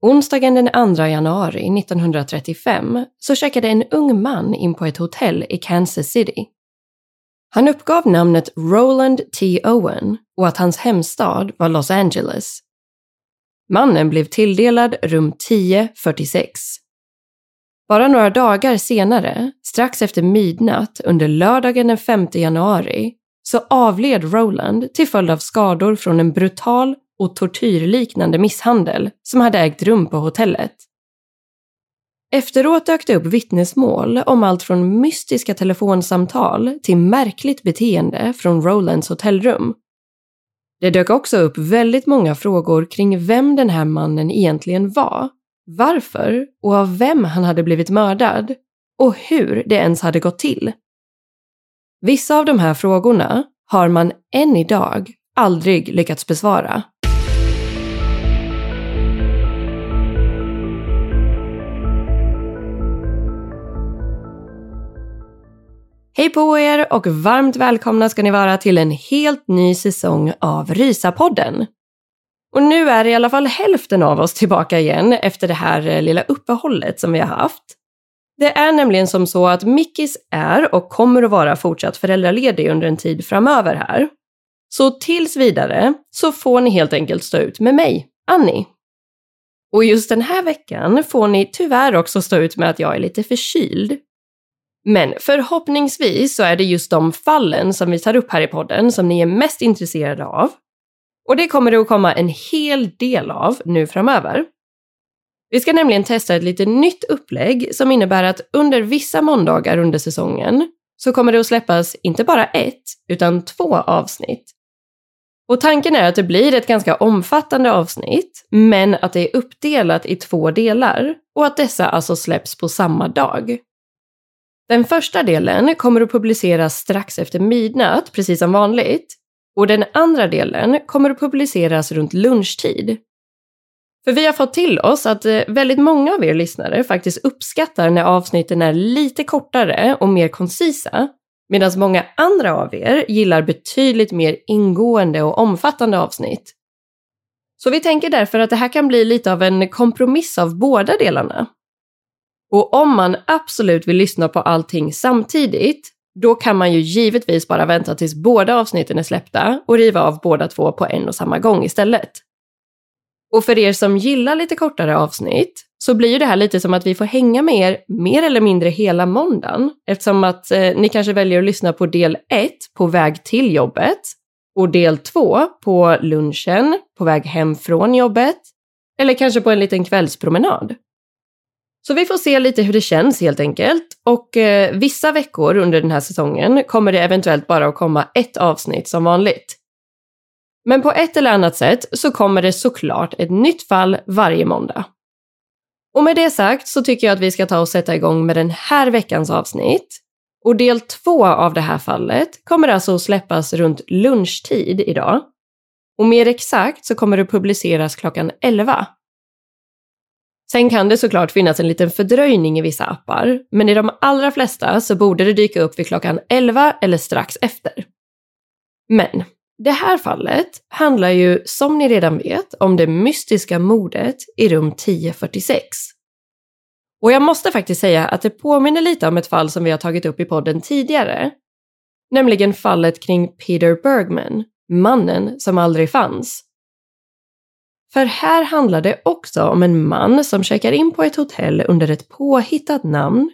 Onsdagen den 2 januari 1935 så checkade en ung man in på ett hotell i Kansas City. Han uppgav namnet Roland T. Owen och att hans hemstad var Los Angeles. Mannen blev tilldelad rum 1046. Bara några dagar senare, strax efter midnatt under lördagen den 5 januari, så avled Roland till följd av skador från en brutal och tortyrliknande misshandel som hade ägt rum på hotellet. Efteråt dök det upp vittnesmål om allt från mystiska telefonsamtal till märkligt beteende från Rolands hotellrum. Det dök också upp väldigt många frågor kring vem den här mannen egentligen var, varför och av vem han hade blivit mördad och hur det ens hade gått till. Vissa av de här frågorna har man än idag aldrig lyckats besvara. Hej på er och varmt välkomna ska ni vara till en helt ny säsong av Rysapodden. Och nu är i alla fall hälften av oss tillbaka igen efter det här eh, lilla uppehållet som vi har haft. Det är nämligen som så att Mickis är och kommer att vara fortsatt föräldraledig under en tid framöver här. Så tills vidare så får ni helt enkelt stå ut med mig, Annie. Och just den här veckan får ni tyvärr också stå ut med att jag är lite förkyld. Men förhoppningsvis så är det just de fallen som vi tar upp här i podden som ni är mest intresserade av. Och det kommer det att komma en hel del av nu framöver. Vi ska nämligen testa ett lite nytt upplägg som innebär att under vissa måndagar under säsongen så kommer det att släppas inte bara ett, utan två avsnitt. Och tanken är att det blir ett ganska omfattande avsnitt, men att det är uppdelat i två delar och att dessa alltså släpps på samma dag. Den första delen kommer att publiceras strax efter midnatt, precis som vanligt. Och den andra delen kommer att publiceras runt lunchtid. För vi har fått till oss att eh, väldigt många av er lyssnare faktiskt uppskattar när avsnitten är lite kortare och mer koncisa. Medan många andra av er gillar betydligt mer ingående och omfattande avsnitt. Så vi tänker därför att det här kan bli lite av en kompromiss av båda delarna. Och om man absolut vill lyssna på allting samtidigt, då kan man ju givetvis bara vänta tills båda avsnitten är släppta och riva av båda två på en och samma gång istället. Och för er som gillar lite kortare avsnitt så blir ju det här lite som att vi får hänga med er mer eller mindre hela måndagen eftersom att eh, ni kanske väljer att lyssna på del 1 på väg till jobbet och del 2 på lunchen på väg hem från jobbet eller kanske på en liten kvällspromenad. Så vi får se lite hur det känns helt enkelt. Och eh, vissa veckor under den här säsongen kommer det eventuellt bara att komma ett avsnitt som vanligt. Men på ett eller annat sätt så kommer det såklart ett nytt fall varje måndag. Och med det sagt så tycker jag att vi ska ta och sätta igång med den här veckans avsnitt. Och del två av det här fallet kommer alltså att släppas runt lunchtid idag. Och mer exakt så kommer det publiceras klockan 11. Sen kan det såklart finnas en liten fördröjning i vissa appar, men i de allra flesta så borde det dyka upp vid klockan 11 eller strax efter. Men det här fallet handlar ju, som ni redan vet, om det mystiska mordet i rum 1046. Och jag måste faktiskt säga att det påminner lite om ett fall som vi har tagit upp i podden tidigare. Nämligen fallet kring Peter Bergman, mannen som aldrig fanns. För här handlar det också om en man som checkar in på ett hotell under ett påhittat namn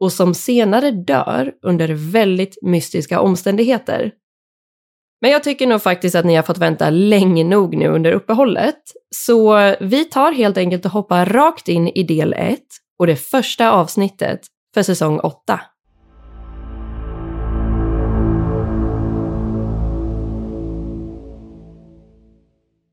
och som senare dör under väldigt mystiska omständigheter. Men jag tycker nog faktiskt att ni har fått vänta länge nog nu under uppehållet. Så vi tar helt enkelt och hoppar rakt in i del 1 och det första avsnittet för säsong 8.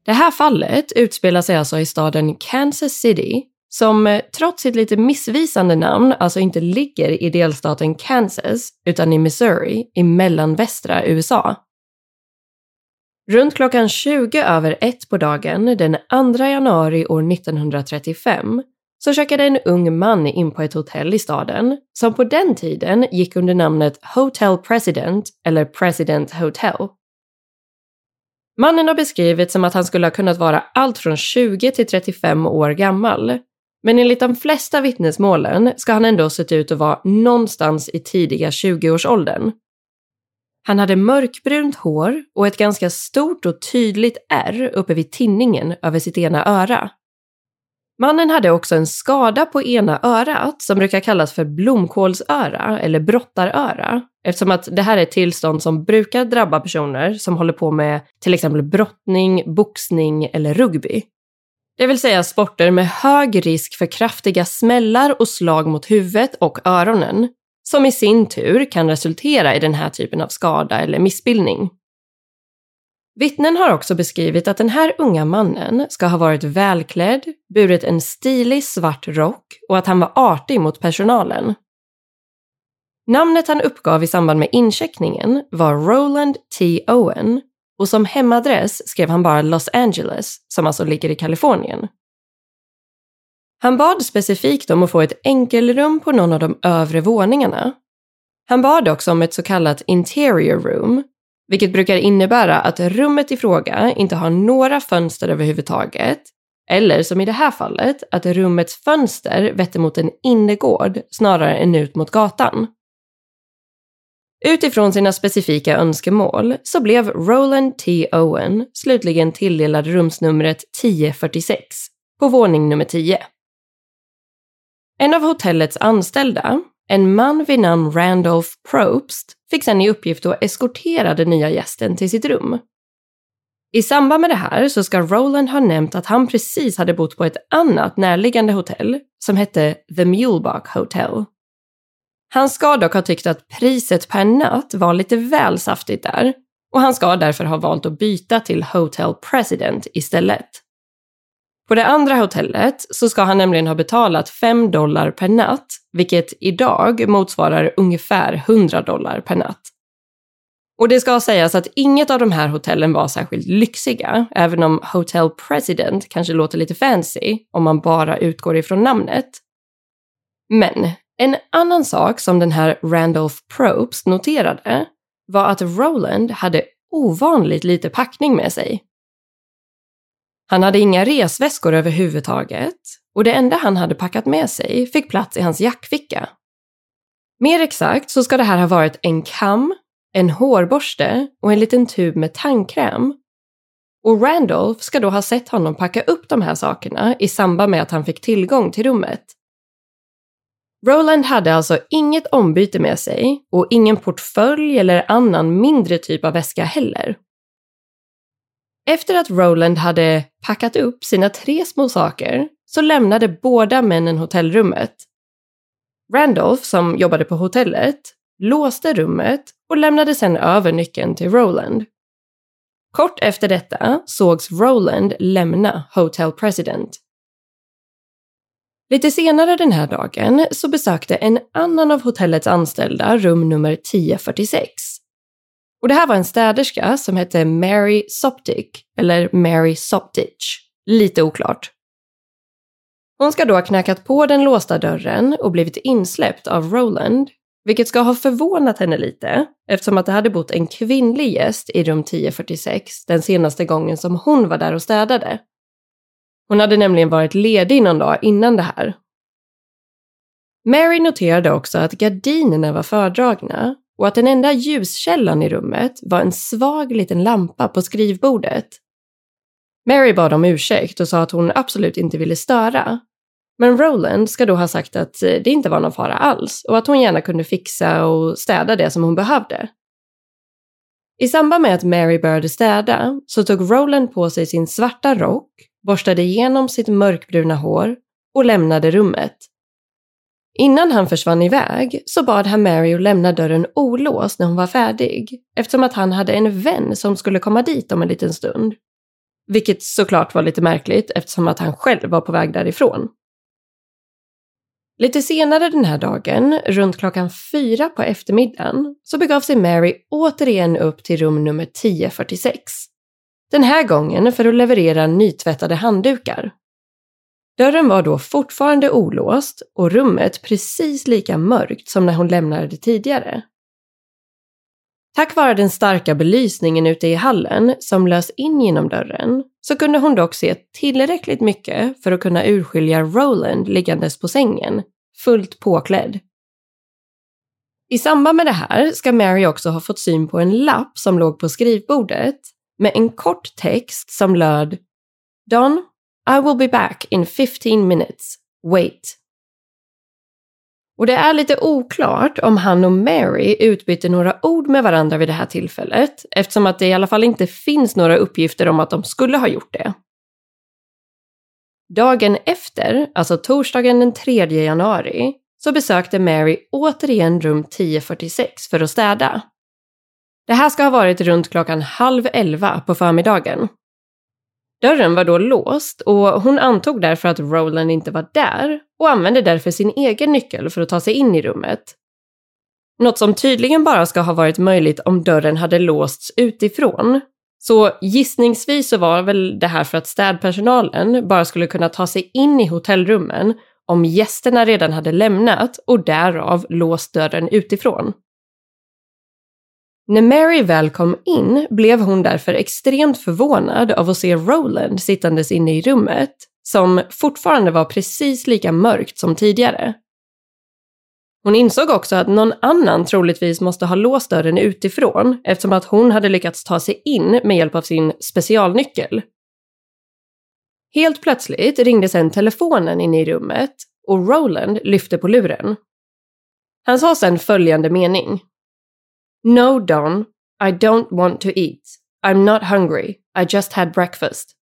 Det här fallet utspelar sig alltså i staden Kansas City som eh, trots sitt lite missvisande namn alltså inte ligger i delstaten Kansas utan i Missouri i mellanvästra USA. Runt klockan 20 över ett på dagen den 2 januari år 1935 så checkade en ung man in på ett hotell i staden som på den tiden gick under namnet Hotel President eller President Hotel. Mannen har beskrivits som att han skulle ha kunnat vara allt från 20 till 35 år gammal. Men enligt de flesta vittnesmålen ska han ändå sett ut att vara någonstans i tidiga 20-årsåldern. Han hade mörkbrunt hår och ett ganska stort och tydligt ärr uppe vid tinningen över sitt ena öra. Mannen hade också en skada på ena örat som brukar kallas för blomkålsöra eller brottaröra eftersom att det här är ett tillstånd som brukar drabba personer som håller på med till exempel brottning, boxning eller rugby. Det vill säga sporter med hög risk för kraftiga smällar och slag mot huvudet och öronen som i sin tur kan resultera i den här typen av skada eller missbildning. Vittnen har också beskrivit att den här unga mannen ska ha varit välklädd, burit en stilig svart rock och att han var artig mot personalen. Namnet han uppgav i samband med incheckningen var Roland T. Owen och som hemadress skrev han bara Los Angeles, som alltså ligger i Kalifornien. Han bad specifikt om att få ett enkelrum på någon av de övre våningarna. Han bad också om ett så kallat interior room, vilket brukar innebära att rummet i fråga inte har några fönster överhuvudtaget, eller som i det här fallet, att rummets fönster vetter mot en innergård snarare än ut mot gatan. Utifrån sina specifika önskemål så blev Roland T. Owen slutligen tilldelad rumsnumret 1046 på våning nummer 10. En av hotellets anställda, en man vid namn Randolph Probst, fick sen i uppgift att eskortera den nya gästen till sitt rum. I samband med det här så ska Roland ha nämnt att han precis hade bott på ett annat närliggande hotell som hette The Mulebach Hotel. Han ska dock ha tyckt att priset per natt var lite väl saftigt där och han ska därför ha valt att byta till Hotel President istället. På det andra hotellet så ska han nämligen ha betalat 5 dollar per natt, vilket idag motsvarar ungefär 100 dollar per natt. Och det ska sägas att inget av de här hotellen var särskilt lyxiga, även om Hotel President kanske låter lite fancy om man bara utgår ifrån namnet. Men en annan sak som den här Randolph Probst noterade var att Roland hade ovanligt lite packning med sig. Han hade inga resväskor överhuvudtaget och det enda han hade packat med sig fick plats i hans jackficka. Mer exakt så ska det här ha varit en kam, en hårborste och en liten tub med tandkräm. Och Randolph ska då ha sett honom packa upp de här sakerna i samband med att han fick tillgång till rummet. Roland hade alltså inget ombyte med sig och ingen portfölj eller annan mindre typ av väska heller. Efter att Roland hade packat upp sina tre små saker så lämnade båda männen hotellrummet. Randolph, som jobbade på hotellet, låste rummet och lämnade sedan över nyckeln till Roland. Kort efter detta sågs Roland lämna Hotel President. Lite senare den här dagen så besökte en annan av hotellets anställda rum nummer 1046. Och det här var en städerska som hette Mary Soptic, eller Mary Soptich. Lite oklart. Hon ska då ha knackat på den låsta dörren och blivit insläppt av Roland, vilket ska ha förvånat henne lite eftersom att det hade bott en kvinnlig gäst i rum 1046 den senaste gången som hon var där och städade. Hon hade nämligen varit ledig någon dag innan det här. Mary noterade också att gardinerna var fördragna och att den enda ljuskällan i rummet var en svag liten lampa på skrivbordet. Mary bad om ursäkt och sa att hon absolut inte ville störa. Men Roland ska då ha sagt att eh, det inte var någon fara alls och att hon gärna kunde fixa och städa det som hon behövde. I samband med att Mary började städa så tog Roland på sig sin svarta rock, borstade igenom sitt mörkbruna hår och lämnade rummet. Innan han försvann iväg så bad han Mary att lämna dörren olåst när hon var färdig eftersom att han hade en vän som skulle komma dit om en liten stund. Vilket såklart var lite märkligt eftersom att han själv var på väg därifrån. Lite senare den här dagen, runt klockan fyra på eftermiddagen, så begav sig Mary återigen upp till rum nummer 1046. Den här gången för att leverera nytvättade handdukar. Dörren var då fortfarande olåst och rummet precis lika mörkt som när hon lämnade det tidigare. Tack vare den starka belysningen ute i hallen som lös in genom dörren så kunde hon dock se tillräckligt mycket för att kunna urskilja Roland liggandes på sängen, fullt påklädd. I samband med det här ska Mary också ha fått syn på en lapp som låg på skrivbordet med en kort text som löd Don, i will be back in 15 minutes. Wait. Och det är lite oklart om han och Mary utbytte några ord med varandra vid det här tillfället eftersom att det i alla fall inte finns några uppgifter om att de skulle ha gjort det. Dagen efter, alltså torsdagen den 3 januari, så besökte Mary återigen rum 1046 för att städa. Det här ska ha varit runt klockan halv elva på förmiddagen. Dörren var då låst och hon antog därför att Roland inte var där och använde därför sin egen nyckel för att ta sig in i rummet. Något som tydligen bara ska ha varit möjligt om dörren hade låsts utifrån. Så gissningsvis så var väl det här för att städpersonalen bara skulle kunna ta sig in i hotellrummen om gästerna redan hade lämnat och därav låst dörren utifrån. När Mary väl kom in blev hon därför extremt förvånad av att se Roland sittandes inne i rummet, som fortfarande var precis lika mörkt som tidigare. Hon insåg också att någon annan troligtvis måste ha låst dörren utifrån eftersom att hon hade lyckats ta sig in med hjälp av sin specialnyckel. Helt plötsligt ringde sedan telefonen inne i rummet och Roland lyfte på luren. Han sa sedan följande mening. No, Don, I don't want to eat. I'm not hungry. I just had breakfast.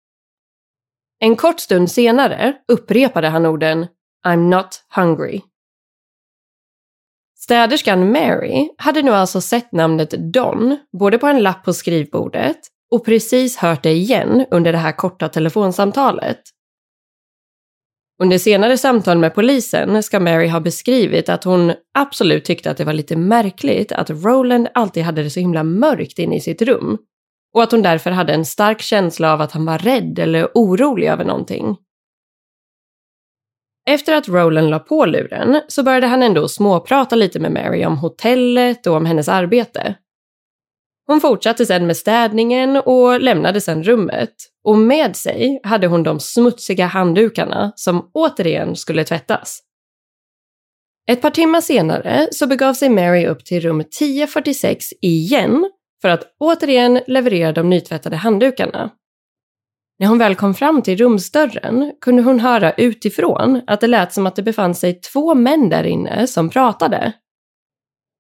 En kort stund senare upprepade han orden I'm not hungry. Städerskan Mary hade nu alltså sett namnet Don både på en lapp på skrivbordet och precis hört det igen under det här korta telefonsamtalet. Under senare samtal med polisen ska Mary ha beskrivit att hon absolut tyckte att det var lite märkligt att Roland alltid hade det så himla mörkt inne i sitt rum och att hon därför hade en stark känsla av att han var rädd eller orolig över någonting. Efter att Roland la på luren så började han ändå småprata lite med Mary om hotellet och om hennes arbete. Hon fortsatte sedan med städningen och lämnade sedan rummet. Och med sig hade hon de smutsiga handdukarna som återigen skulle tvättas. Ett par timmar senare så begav sig Mary upp till rum 1046 igen för att återigen leverera de nytvättade handdukarna. När hon väl kom fram till rumsdörren kunde hon höra utifrån att det lät som att det befann sig två män där inne som pratade.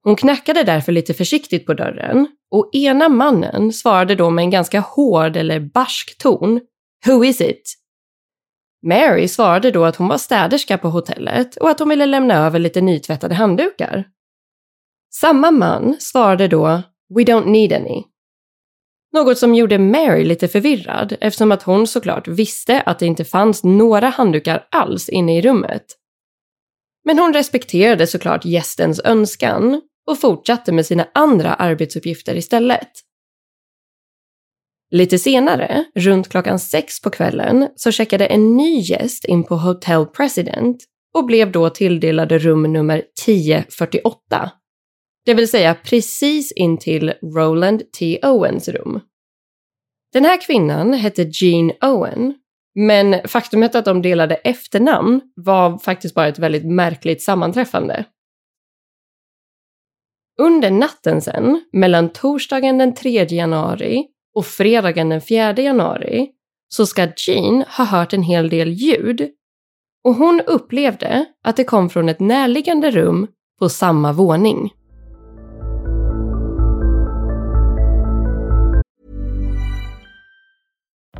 Hon knackade därför lite försiktigt på dörren och ena mannen svarade då med en ganska hård eller barsk ton. Who is it? Mary svarade då att hon var städerska på hotellet och att hon ville lämna över lite nytvättade handdukar. Samma man svarade då We don't need any. Något som gjorde Mary lite förvirrad eftersom att hon såklart visste att det inte fanns några handdukar alls inne i rummet. Men hon respekterade såklart gästens önskan och fortsatte med sina andra arbetsuppgifter istället. Lite senare, runt klockan sex på kvällen, så checkade en ny gäst in på Hotel President och blev då tilldelade rum nummer 1048. Det vill säga precis intill Roland T. Owens rum. Den här kvinnan hette Jean Owen, men faktumet att de delade efternamn var faktiskt bara ett väldigt märkligt sammanträffande. Under natten sen, mellan torsdagen den 3 januari och fredagen den 4 januari, så ska Jean ha hört en hel del ljud och hon upplevde att det kom från ett närliggande rum på samma våning.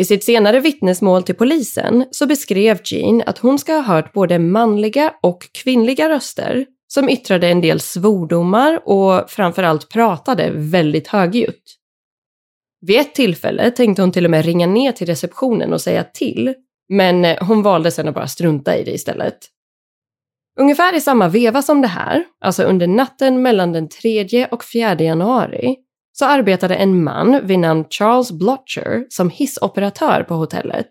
I sitt senare vittnesmål till polisen så beskrev Jean att hon ska ha hört både manliga och kvinnliga röster som yttrade en del svordomar och framförallt pratade väldigt högljutt. Vid ett tillfälle tänkte hon till och med ringa ner till receptionen och säga till, men eh, hon valde sedan att bara strunta i det istället. Ungefär i samma veva som det här, alltså under natten mellan den 3 och 4 januari, så arbetade en man vid namn Charles Blotcher som hissoperatör på hotellet.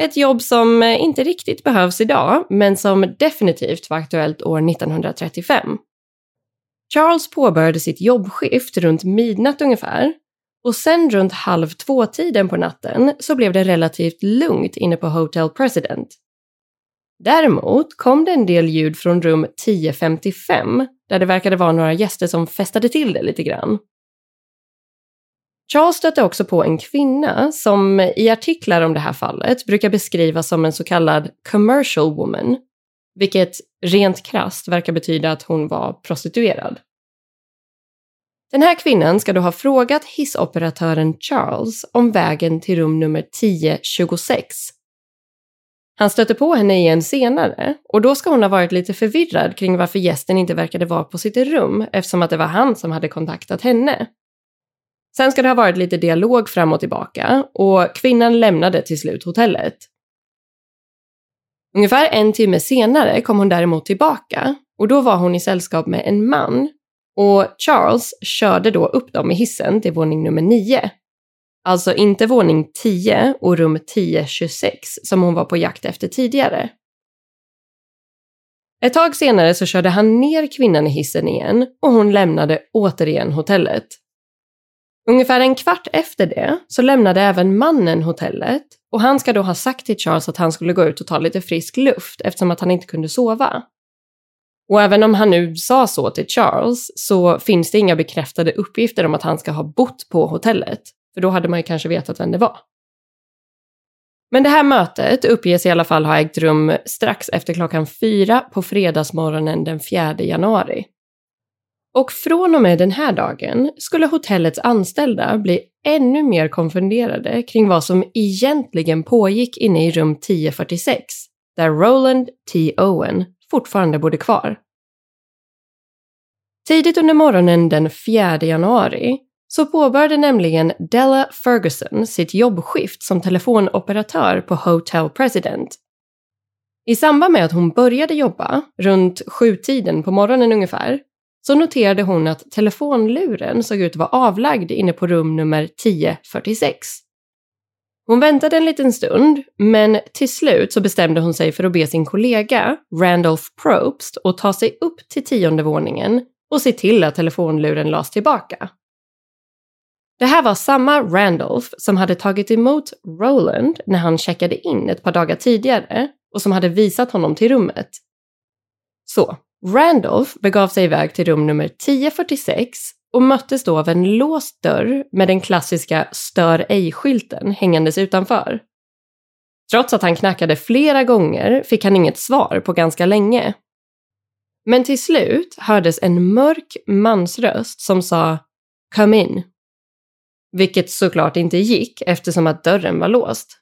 Ett jobb som eh, inte riktigt behövs idag, men som definitivt var aktuellt år 1935. Charles påbörjade sitt jobbskift runt midnatt ungefär och sen runt halv två-tiden på natten så blev det relativt lugnt inne på Hotel President. Däremot kom det en del ljud från rum 1055 där det verkade vara några gäster som festade till det lite grann. Charles stötte också på en kvinna som i artiklar om det här fallet brukar beskrivas som en så kallad commercial woman, vilket rent krast verkar betyda att hon var prostituerad. Den här kvinnan ska då ha frågat hissoperatören Charles om vägen till rum nummer 1026. Han stötte på henne igen senare och då ska hon ha varit lite förvirrad kring varför gästen inte verkade vara på sitt rum eftersom att det var han som hade kontaktat henne. Sen ska det ha varit lite dialog fram och tillbaka och kvinnan lämnade till slut hotellet. Ungefär en timme senare kom hon däremot tillbaka och då var hon i sällskap med en man och Charles körde då upp dem i hissen till våning nummer 9. Alltså inte våning 10 och rum 1026 som hon var på jakt efter tidigare. Ett tag senare så körde han ner kvinnan i hissen igen och hon lämnade återigen hotellet. Ungefär en kvart efter det så lämnade även mannen hotellet och han ska då ha sagt till Charles att han skulle gå ut och ta lite frisk luft eftersom att han inte kunde sova. Och även om han nu sa så till Charles så finns det inga bekräftade uppgifter om att han ska ha bott på hotellet, för då hade man ju kanske vetat vem det var. Men det här mötet uppges i alla fall ha ägt rum strax efter klockan fyra på fredagsmorgonen den 4 januari. Och från och med den här dagen skulle hotellets anställda bli ännu mer konfunderade kring vad som egentligen pågick inne i rum 1046, där Roland T. Owen fortfarande bodde kvar. Tidigt under morgonen den 4 januari så påbörjade nämligen Della Ferguson sitt jobbskift som telefonoperatör på Hotel President. I samband med att hon började jobba, runt sjutiden på morgonen ungefär, så noterade hon att telefonluren såg ut att vara avlagd inne på rum nummer 1046. Hon väntade en liten stund, men till slut så bestämde hon sig för att be sin kollega, Randolph Probst, att ta sig upp till tionde våningen och se till att telefonluren lades tillbaka. Det här var samma Randolph som hade tagit emot Roland när han checkade in ett par dagar tidigare och som hade visat honom till rummet. Så, Randolph begav sig iväg till rum nummer 1046 och möttes då av en låst dörr med den klassiska stör ej-skylten hängandes utanför. Trots att han knackade flera gånger fick han inget svar på ganska länge. Men till slut hördes en mörk mansröst som sa “Come in”. Vilket såklart inte gick eftersom att dörren var låst.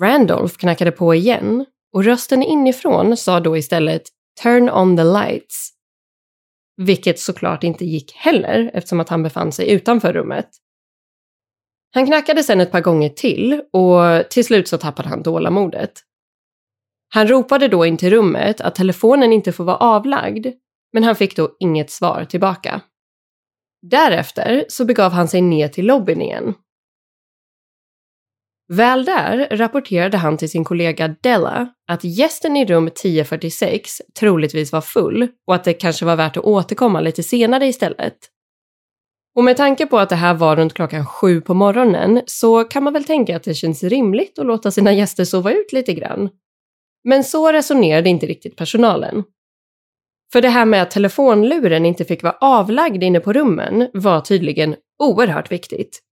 Randolph knackade på igen och rösten inifrån sa då istället “Turn on the lights” vilket såklart inte gick heller eftersom att han befann sig utanför rummet. Han knackade sen ett par gånger till och till slut så tappade han tålamodet. Han ropade då in till rummet att telefonen inte får vara avlagd, men han fick då inget svar tillbaka. Därefter så begav han sig ner till lobbyn igen Väl där rapporterade han till sin kollega Della att gästen i rum 1046 troligtvis var full och att det kanske var värt att återkomma lite senare istället. Och med tanke på att det här var runt klockan sju på morgonen så kan man väl tänka att det känns rimligt att låta sina gäster sova ut lite grann. Men så resonerade inte riktigt personalen. För det här med att telefonluren inte fick vara avlagd inne på rummen var tydligen oerhört viktigt.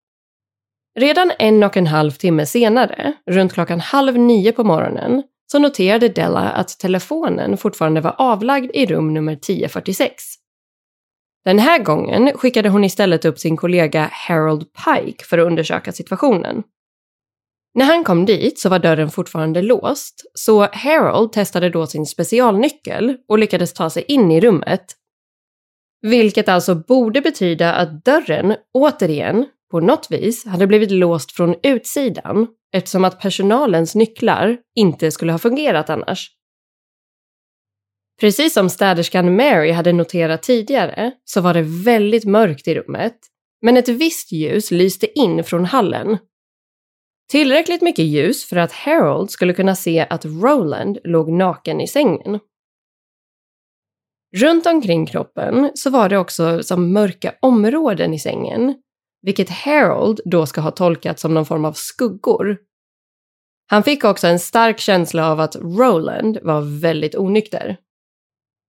Redan en och en halv timme senare, runt klockan halv nio på morgonen, så noterade Della att telefonen fortfarande var avlagd i rum nummer 1046. Den här gången skickade hon istället upp sin kollega Harold Pike för att undersöka situationen. När han kom dit så var dörren fortfarande låst, så Harold testade då sin specialnyckel och lyckades ta sig in i rummet. Vilket alltså borde betyda att dörren, återigen, på något vis hade blivit låst från utsidan eftersom att personalens nycklar inte skulle ha fungerat annars. Precis som städerskan Mary hade noterat tidigare så var det väldigt mörkt i rummet, men ett visst ljus lyste in från hallen. Tillräckligt mycket ljus för att Harold skulle kunna se att Roland låg naken i sängen. Runt omkring kroppen så var det också som mörka områden i sängen vilket Harold då ska ha tolkat som någon form av skuggor. Han fick också en stark känsla av att Roland var väldigt onykter.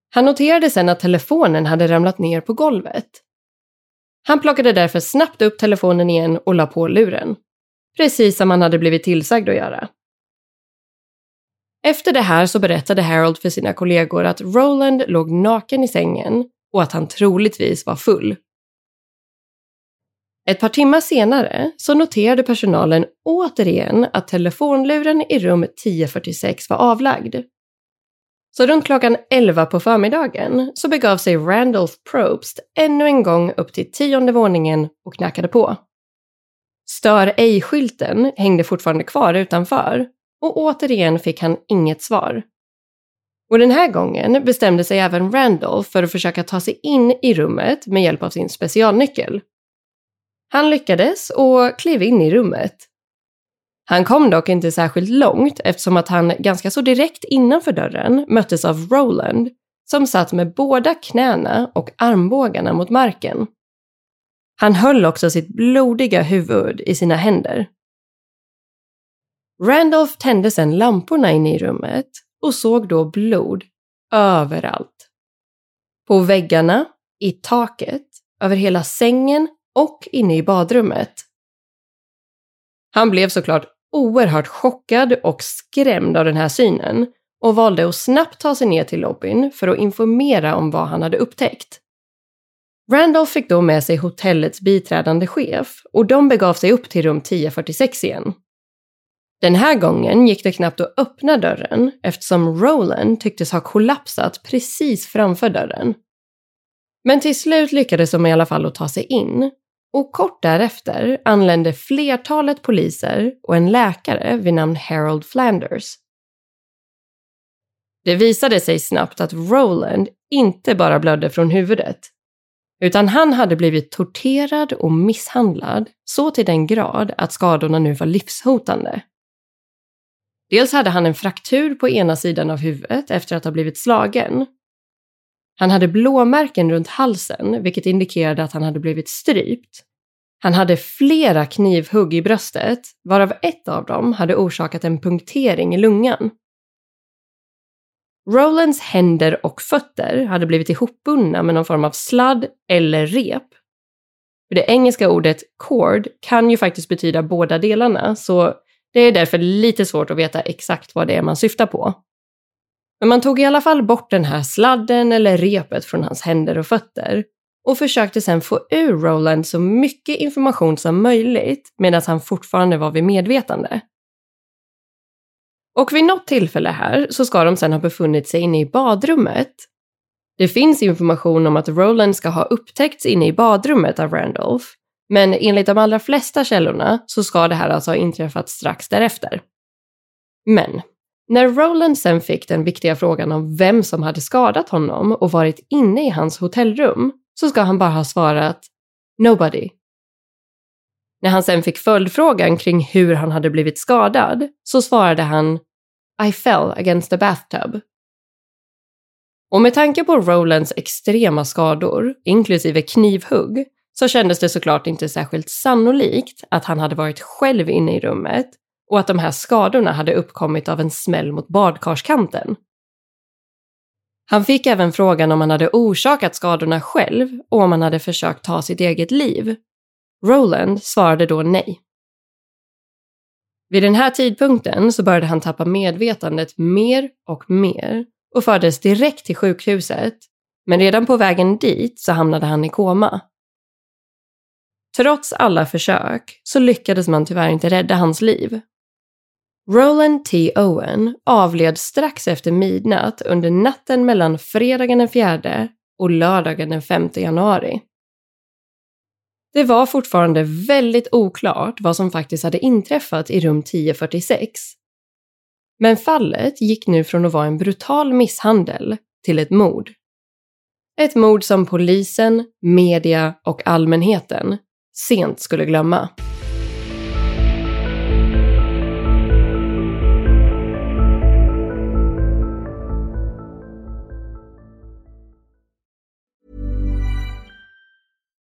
Han noterade sen att telefonen hade ramlat ner på golvet. Han plockade därför snabbt upp telefonen igen och la på luren. Precis som han hade blivit tillsagd att göra. Efter det här så berättade Harold för sina kollegor att Roland låg naken i sängen och att han troligtvis var full. Ett par timmar senare så noterade personalen återigen att telefonluren i rum 1046 var avlagd. Så runt klockan 11 på förmiddagen så begav sig Randolph Probst ännu en gång upp till tionde våningen och knackade på. Stör ej-skylten hängde fortfarande kvar utanför och återigen fick han inget svar. Och den här gången bestämde sig även Randolph för att försöka ta sig in i rummet med hjälp av sin specialnyckel. Han lyckades och klev in i rummet. Han kom dock inte särskilt långt eftersom att han ganska så direkt innanför dörren möttes av Roland som satt med båda knäna och armbågarna mot marken. Han höll också sitt blodiga huvud i sina händer. Randolph tände sedan lamporna inne i rummet och såg då blod överallt. På väggarna, i taket, över hela sängen och inne i badrummet. Han blev såklart oerhört chockad och skrämd av den här synen och valde att snabbt ta sig ner till lobbyn för att informera om vad han hade upptäckt. Randolph fick då med sig hotellets biträdande chef och de begav sig upp till rum 1046 igen. Den här gången gick det knappt att öppna dörren eftersom Roland tycktes ha kollapsat precis framför dörren. Men till slut lyckades de i alla fall att ta sig in och kort därefter anlände flertalet poliser och en läkare vid namn Harold Flanders. Det visade sig snabbt att Roland inte bara blödde från huvudet, utan han hade blivit torterad och misshandlad så till den grad att skadorna nu var livshotande. Dels hade han en fraktur på ena sidan av huvudet efter att ha blivit slagen. Han hade blåmärken runt halsen, vilket indikerade att han hade blivit strypt. Han hade flera knivhugg i bröstet, varav ett av dem hade orsakat en punktering i lungan. Rolands händer och fötter hade blivit ihopbundna med någon form av sladd eller rep. Det engelska ordet cord kan ju faktiskt betyda båda delarna, så det är därför lite svårt att veta exakt vad det är man syftar på. Men man tog i alla fall bort den här sladden eller repet från hans händer och fötter och försökte sedan få ur Roland så mycket information som möjligt medan han fortfarande var vid medvetande. Och vid något tillfälle här så ska de sedan ha befunnit sig inne i badrummet. Det finns information om att Roland ska ha upptäckts inne i badrummet av Randolph, men enligt de allra flesta källorna så ska det här alltså ha inträffat strax därefter. Men när Roland sen fick den viktiga frågan om vem som hade skadat honom och varit inne i hans hotellrum så ska han bara ha svarat “Nobody”. När han sen fick följdfrågan kring hur han hade blivit skadad så svarade han “I fell against the bathtub”. Och med tanke på Rolands extrema skador, inklusive knivhugg, så kändes det såklart inte särskilt sannolikt att han hade varit själv inne i rummet och att de här skadorna hade uppkommit av en smäll mot badkarskanten. Han fick även frågan om han hade orsakat skadorna själv och om han hade försökt ta sitt eget liv. Roland svarade då nej. Vid den här tidpunkten så började han tappa medvetandet mer och mer och fördes direkt till sjukhuset, men redan på vägen dit så hamnade han i koma. Trots alla försök så lyckades man tyvärr inte rädda hans liv. Roland T. Owen avled strax efter midnatt under natten mellan fredagen den 4 och lördagen den 5 januari. Det var fortfarande väldigt oklart vad som faktiskt hade inträffat i rum 1046. Men fallet gick nu från att vara en brutal misshandel till ett mord. Ett mord som polisen, media och allmänheten sent skulle glömma.